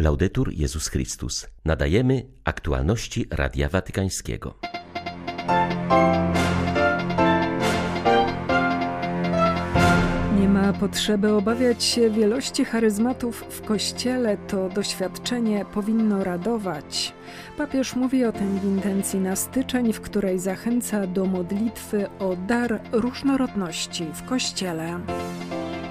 Laudetur Jezus Chrystus. Nadajemy aktualności Radia Watykańskiego. Nie ma potrzeby obawiać się wielości charyzmatów w Kościele. To doświadczenie powinno radować. Papież mówi o tym w intencji na styczeń, w której zachęca do modlitwy o dar różnorodności w Kościele.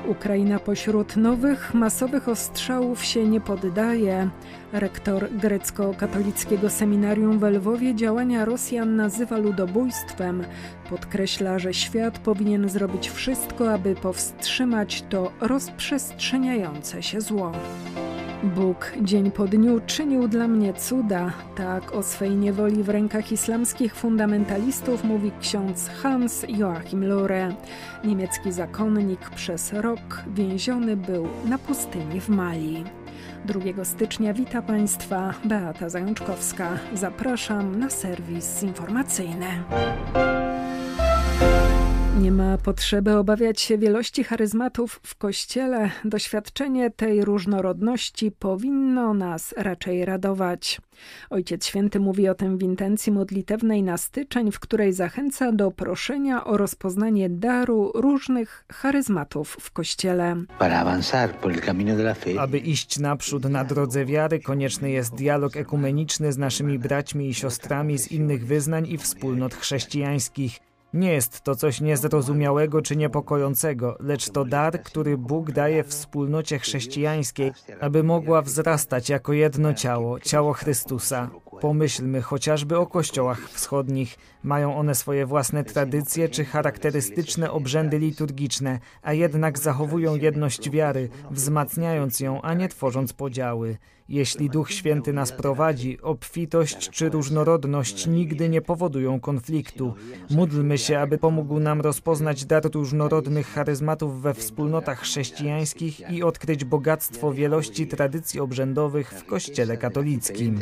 Ukraina pośród nowych masowych ostrzałów się nie poddaje. Rektor grecko-katolickiego seminarium w Lwowie działania Rosjan nazywa ludobójstwem. Podkreśla, że świat powinien zrobić wszystko, aby powstrzymać to rozprzestrzeniające się zło. Bóg dzień po dniu czynił dla mnie cuda. Tak o swej niewoli w rękach islamskich fundamentalistów mówi ksiądz Hans Joachim Lore. Niemiecki zakonnik przez rok więziony był na pustyni w Mali. 2 stycznia wita Państwa Beata Zajączkowska. Zapraszam na serwis informacyjny. Nie ma potrzeby obawiać się wielości charyzmatów w Kościele. Doświadczenie tej różnorodności powinno nas raczej radować. Ojciec Święty mówi o tym w intencji modlitewnej na styczeń, w której zachęca do proszenia o rozpoznanie daru różnych charyzmatów w Kościele. Aby iść naprzód na drodze wiary, konieczny jest dialog ekumeniczny z naszymi braćmi i siostrami z innych wyznań i wspólnot chrześcijańskich. Nie jest to coś niezrozumiałego czy niepokojącego, lecz to dar, który Bóg daje wspólnocie chrześcijańskiej, aby mogła wzrastać jako jedno ciało, ciało Chrystusa. Pomyślmy chociażby o kościołach wschodnich. Mają one swoje własne tradycje czy charakterystyczne obrzędy liturgiczne, a jednak zachowują jedność wiary, wzmacniając ją, a nie tworząc podziały. Jeśli Duch Święty nas prowadzi, obfitość czy różnorodność nigdy nie powodują konfliktu. Módlmy się, aby pomógł nam rozpoznać dar różnorodnych charyzmatów we wspólnotach chrześcijańskich i odkryć bogactwo wielości tradycji obrzędowych w Kościele katolickim.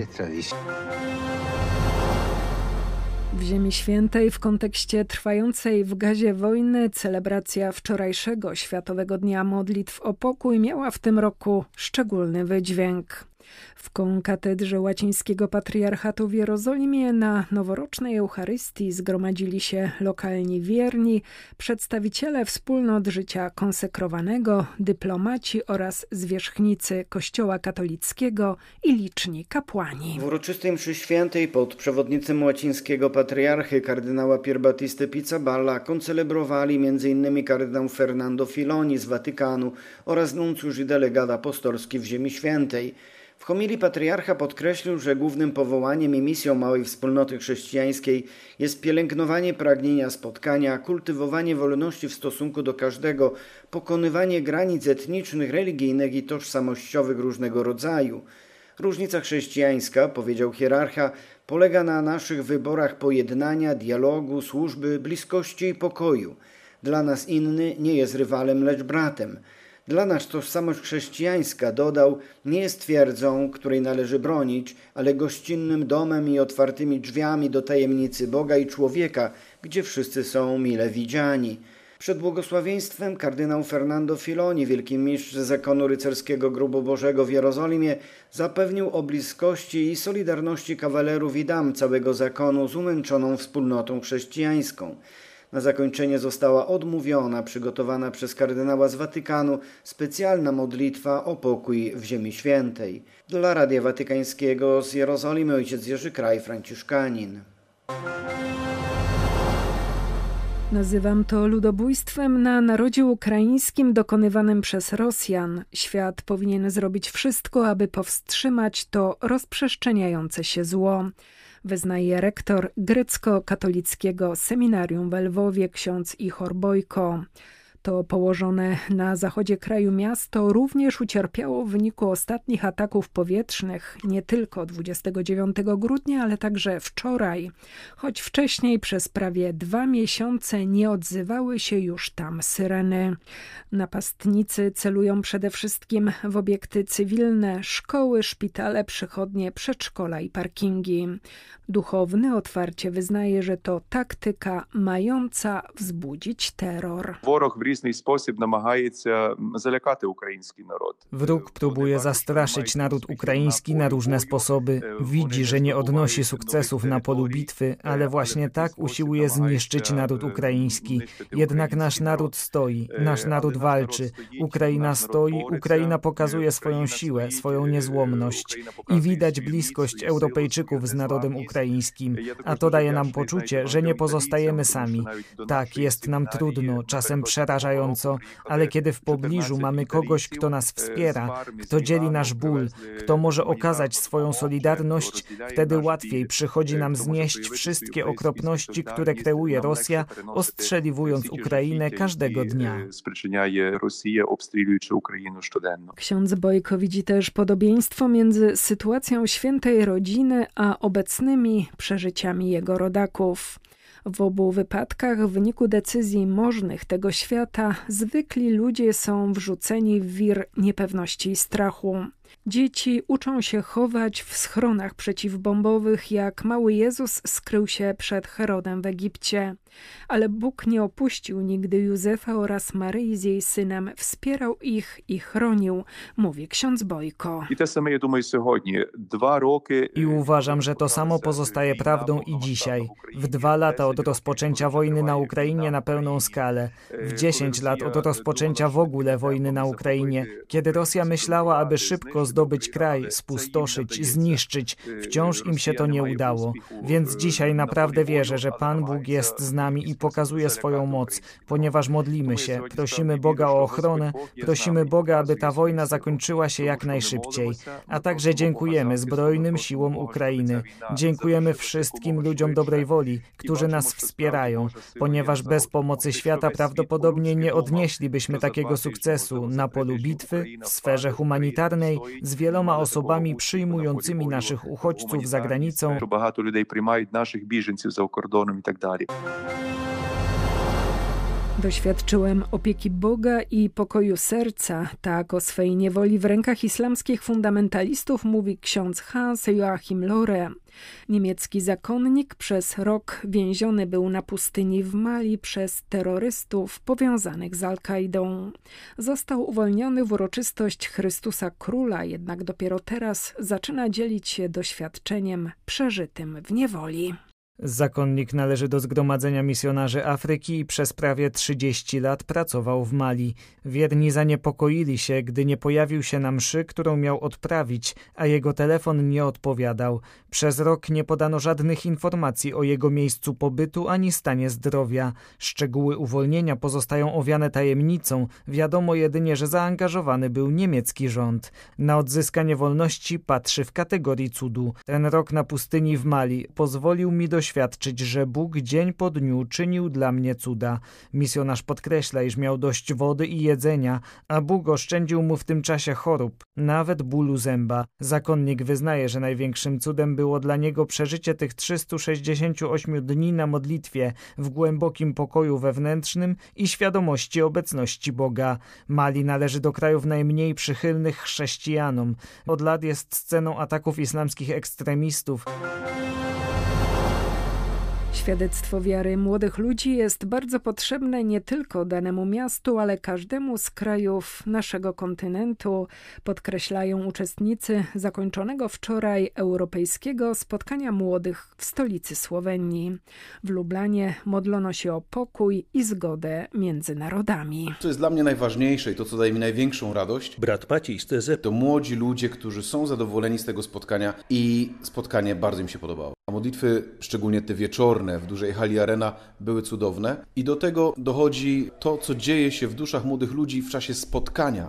W Ziemi Świętej w kontekście trwającej w gazie wojny celebracja wczorajszego Światowego Dnia Modlitw o Pokój miała w tym roku szczególny wydźwięk. W konkatedrze łacińskiego patriarchatu w Jerozolimie na noworocznej Eucharystii zgromadzili się lokalni wierni, przedstawiciele wspólnot życia konsekrowanego, dyplomaci oraz zwierzchnicy Kościoła katolickiego i liczni kapłani. W uroczystej mszy świętej pod przewodnictwem łacińskiego patriarchy kardynała Pierbatiste Pizzaballa koncelebrowali m.in. kardynał Fernando Filoni z Watykanu oraz nuncjusz i delegat apostolski w Ziemi Świętej. W homilii patriarcha podkreślił, że głównym powołaniem i misją małej wspólnoty chrześcijańskiej jest pielęgnowanie pragnienia spotkania, kultywowanie wolności w stosunku do każdego, pokonywanie granic etnicznych, religijnych i tożsamościowych różnego rodzaju. Różnica chrześcijańska, powiedział hierarcha, polega na naszych wyborach pojednania, dialogu, służby, bliskości i pokoju. Dla nas inny nie jest rywalem, lecz bratem. Dla nas tożsamość chrześcijańska, dodał, nie jest twierdzą, której należy bronić, ale gościnnym domem i otwartymi drzwiami do tajemnicy Boga i człowieka, gdzie wszyscy są mile widziani. Przed błogosławieństwem kardynał Fernando Filoni, wielki mistrz zakonu rycerskiego Grubu Bożego w Jerozolimie, zapewnił o bliskości i solidarności kawalerów i dam całego zakonu z umęczoną wspólnotą chrześcijańską. Na zakończenie została odmówiona, przygotowana przez kardynała z Watykanu specjalna modlitwa o pokój w Ziemi Świętej. Dla Radia Watykańskiego z Jerozolimy ojciec Jerzy Kraj, Franciszkanin. Nazywam to ludobójstwem na narodzie ukraińskim dokonywanym przez Rosjan. Świat powinien zrobić wszystko, aby powstrzymać to rozprzestrzeniające się zło wyznaje rektor grecko-katolickiego seminarium w Lwowie ksiądz Ichor Bojko. To położone na zachodzie kraju miasto również ucierpiało w wyniku ostatnich ataków powietrznych, nie tylko 29 grudnia, ale także wczoraj, choć wcześniej przez prawie dwa miesiące nie odzywały się już tam syreny. Napastnicy celują przede wszystkim w obiekty cywilne, szkoły, szpitale, przychodnie, przedszkola i parkingi. Duchowny otwarcie wyznaje, że to taktyka mająca wzbudzić terror різний спосіб намагається залякати український народ. Wróg próbuje zastraszyć naród ukraiński na różne sposoby. Widzi, że nie odnosi sukcesów na polu bitwy, ale właśnie tak usiłuje zniszczyć naród ukraiński. Jednak nasz naród stoi, nasz naród walczy. Ukraina stoi, Ukraina pokazuje swoją siłę, swoją niezłomność i widać bliskość Europejczyków z narodem ukraińskim, a to daje nam poczucie, że nie pozostajemy sami. Tak, jest nam trudno, czasem przerażająco, ale kiedy w pobliżu mamy kogoś, kto nas wspiera, kto dzieli nasz ból, kto może okazać swoją solidarność, wtedy łatwiej przychodzi nam znieść wszystkie okropności, które kreuje Rosja, ostrzeliwując Ukrainę każdego dnia. Ksiądz Bojko widzi też podobieństwo między sytuacją świętej rodziny a obecnymi przeżyciami jego rodaków. W obu wypadkach w wyniku decyzji możnych tego świata zwykli ludzie są wrzuceni w wir niepewności i strachu. Dzieci uczą się chować w schronach przeciwbombowych, jak mały Jezus skrył się przed Herodem w Egipcie. Ale Bóg nie opuścił nigdy Józefa oraz Maryi z jej synem, wspierał ich i chronił, mówi ksiądz Bojko. I uważam, że to samo pozostaje prawdą i dzisiaj. W dwa lata od rozpoczęcia wojny na Ukrainie na pełną skalę, w dziesięć lat od rozpoczęcia w ogóle wojny na Ukrainie, kiedy Rosja myślała, aby szybko zdobyć kraj, spustoszyć, zniszczyć, wciąż im się to nie udało. Więc dzisiaj naprawdę wierzę, że Pan Bóg jest z nami i pokazuje swoją moc, ponieważ modlimy się, prosimy Boga o ochronę, prosimy Boga, aby ta wojna zakończyła się jak najszybciej, a także dziękujemy zbrojnym siłom Ukrainy. Dziękujemy wszystkim ludziom dobrej woli, którzy nas wspierają, ponieważ bez pomocy świata prawdopodobnie nie odnieślibyśmy takiego sukcesu na polu bitwy, w sferze humanitarnej, z wieloma osobami przyjmującymi naszych uchodźców za granicą. Bardzo ludzi przyjmuje naszych bieżńców za kordonem i tak dalej. Doświadczyłem opieki Boga i pokoju serca. Tak o swej niewoli w rękach islamskich fundamentalistów mówi ksiądz Hans Joachim Lore. Niemiecki zakonnik przez rok więziony był na pustyni w Mali przez terrorystów powiązanych z Al-Kaidą. Został uwolniony w uroczystość Chrystusa Króla, jednak dopiero teraz zaczyna dzielić się doświadczeniem przeżytym w niewoli. Zakonnik należy do Zgromadzenia Misjonarzy Afryki i przez prawie 30 lat pracował w Mali. Wierni zaniepokoili się, gdy nie pojawił się na mszy, którą miał odprawić, a jego telefon nie odpowiadał. Przez rok nie podano żadnych informacji o jego miejscu pobytu ani stanie zdrowia. Szczegóły uwolnienia pozostają owiane tajemnicą. Wiadomo jedynie, że zaangażowany był niemiecki rząd. Na odzyskanie wolności patrzy w kategorii cudu. Ten rok na pustyni w Mali pozwolił mi doświadczyć, że Bóg dzień po dniu czynił dla mnie cuda. Misjonarz podkreśla, iż miał dość wody i jedzenia, a Bóg oszczędził mu w tym czasie chorób, nawet bólu zęba. Zakonnik wyznaje, że największym cudem było dla niego przeżycie tych 368 dni na modlitwie w głębokim pokoju wewnętrznym i świadomości obecności Boga. Mali należy do krajów najmniej przychylnych chrześcijanom. Od lat jest sceną ataków islamskich ekstremistów. Świadectwo wiary młodych ludzi jest bardzo potrzebne nie tylko danemu miastu, ale każdemu z krajów naszego kontynentu, podkreślają uczestnicy zakończonego wczoraj europejskiego spotkania młodych w stolicy Słowenii. W Lublanie modlono się o pokój i zgodę między narodami. Co jest dla mnie najważniejsze i to, co daje mi największą radość, Brat Maciej z TZ to młodzi ludzie, którzy są zadowoleni z tego spotkania i spotkanie bardzo im się podobało. A modlitwy, szczególnie te wieczorne w dużej hali arena, były cudowne. I do tego dochodzi to, co dzieje się w duszach młodych ludzi w czasie spotkania.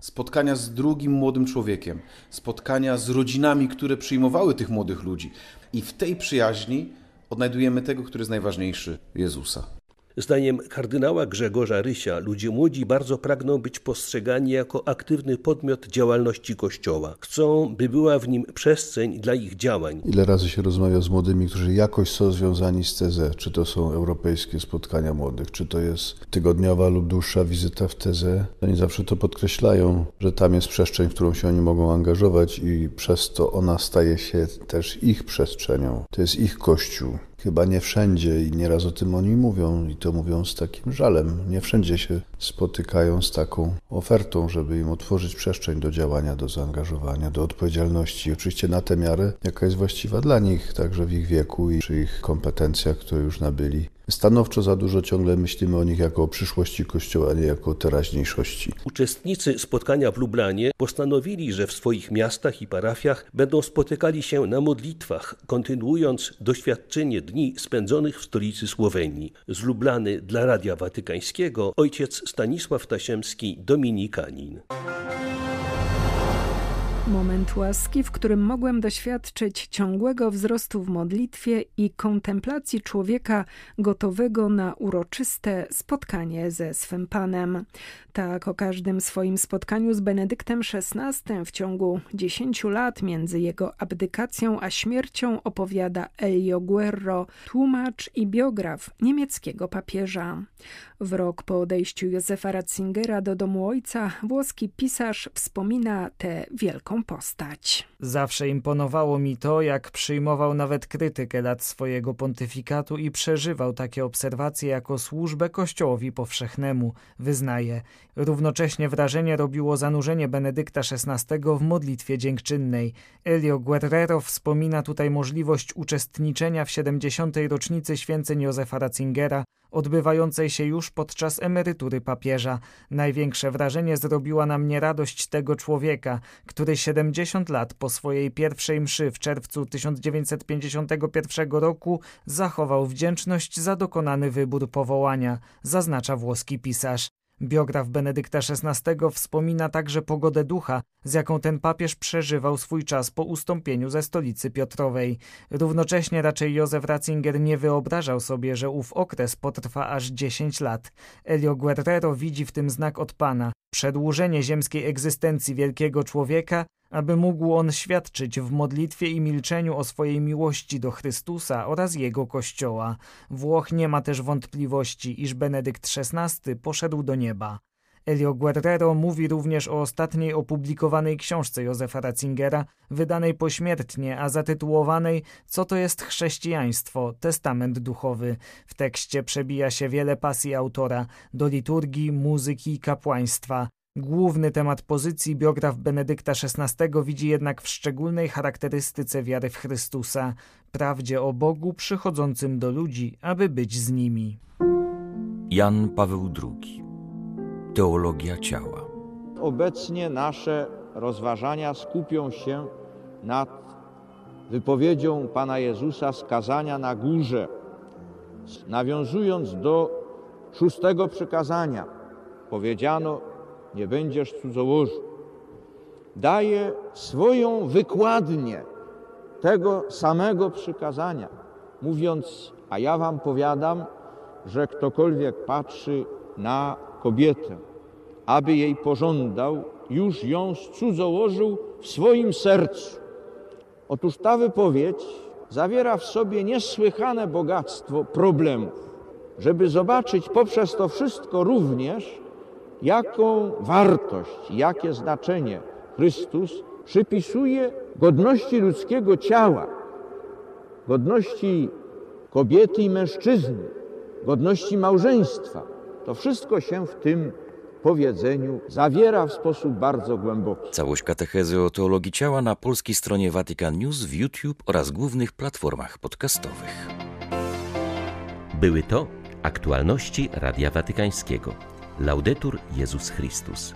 Spotkania z drugim młodym człowiekiem, spotkania z rodzinami, które przyjmowały tych młodych ludzi. I w tej przyjaźni odnajdujemy tego, który jest najważniejszy Jezusa. Zdaniem kardynała Grzegorza Rysia, ludzie młodzi bardzo pragną być postrzegani jako aktywny podmiot działalności Kościoła. Chcą, by była w nim przestrzeń dla ich działań. Ile razy się rozmawia z młodymi, którzy jakoś są związani z TZ, czy to są europejskie spotkania młodych, czy to jest tygodniowa lub dłuższa wizyta w TZ. Oni zawsze to podkreślają, że tam jest przestrzeń, w którą się oni mogą angażować i przez to ona staje się też ich przestrzenią. To jest ich kościół. Chyba nie wszędzie i nieraz o tym oni mówią i to mówią z takim żalem. Nie wszędzie się spotykają z taką ofertą, żeby im otworzyć przestrzeń do działania, do zaangażowania, do odpowiedzialności. Oczywiście na tę miarę, jaka jest właściwa dla nich, także w ich wieku i przy ich kompetencjach, które już nabyli stanowczo za dużo ciągle myślimy o nich jako o przyszłości Kościoła, a nie jako o teraźniejszości. Uczestnicy spotkania w Lublanie postanowili, że w swoich miastach i parafiach będą spotykali się na modlitwach, kontynuując doświadczenie dni spędzonych w stolicy Słowenii. Z Lublany dla Radia Watykańskiego ojciec Stanisław Tasiemski, dominikanin. Moment łaski, w którym mogłem doświadczyć ciągłego wzrostu w modlitwie i kontemplacji człowieka gotowego na uroczyste spotkanie ze swym Panem. Tak o każdym swoim spotkaniu z Benedyktem XVI w ciągu dziesięciu lat między jego abdykacją a śmiercią opowiada Elio Guerro, tłumacz i biograf niemieckiego papieża. W rok po odejściu Józefa Ratzingera do domu ojca włoski pisarz wspomina tę wielką postać. Zawsze imponowało mi to, jak przyjmował nawet krytykę lat swojego pontyfikatu i przeżywał takie obserwacje jako służbę Kościołowi powszechnemu, wyznaje. Równocześnie wrażenie robiło zanurzenie Benedykta XVI w modlitwie dziękczynnej. Elio Guerrero wspomina tutaj możliwość uczestniczenia w 70. rocznicy święceń Józefa Ratzingera, odbywającej się już podczas emerytury papieża. Największe wrażenie zrobiła na mnie radość tego człowieka, który 70 lat po swojej pierwszej mszy w czerwcu 1951 roku zachował wdzięczność za dokonany wybór powołania, zaznacza włoski pisarz. Biograf Benedykta XVI wspomina także pogodę ducha, z jaką ten papież przeżywał swój czas po ustąpieniu ze stolicy Piotrowej. Równocześnie raczej Józef Ratzinger nie wyobrażał sobie, że ów okres potrwa aż 10 lat. Elio Guerrero widzi w tym znak od Pana, przedłużenie ziemskiej egzystencji wielkiego człowieka aby mógł on świadczyć w modlitwie i milczeniu o swojej miłości do Chrystusa oraz Jego Kościoła. Włoch nie ma też wątpliwości, iż Benedykt XVI poszedł do nieba. Elio Guerrero mówi również o ostatniej opublikowanej książce Józefa Ratzingera, wydanej pośmiertnie, a zatytułowanej Co to jest chrześcijaństwo? Testament duchowy. W tekście przebija się wiele pasji autora do liturgii, muzyki i kapłaństwa. Główny temat pozycji biograf Benedykta XVI widzi jednak w szczególnej charakterystyce wiary w Chrystusa, prawdzie o Bogu przychodzącym do ludzi, aby być z nimi. Jan Paweł II Teologia ciała Obecnie nasze rozważania skupią się nad wypowiedzią Pana Jezusa skazania na górze, nawiązując do szóstego przykazania. Powiedziano, nie będziesz cudzołożył. Daje swoją wykładnię tego samego przykazania, mówiąc, a ja wam powiadam, że ktokolwiek patrzy na kobietę, aby jej pożądał, już ją cudzołożył w swoim sercu. Otóż ta wypowiedź zawiera w sobie niesłychane bogactwo problemów, żeby zobaczyć poprzez to wszystko również, jaką wartość, jakie znaczenie Chrystus przypisuje godności ludzkiego ciała, godności kobiety i mężczyzny, godności małżeństwa. To wszystko się w tym powiedzeniu zawiera w sposób bardzo głęboki. Całość katechezy o teologii ciała na polskiej stronie Vatican News w YouTube oraz głównych platformach podcastowych. Były to aktualności Radia Watykańskiego. Laudetur Jezus Chrystus.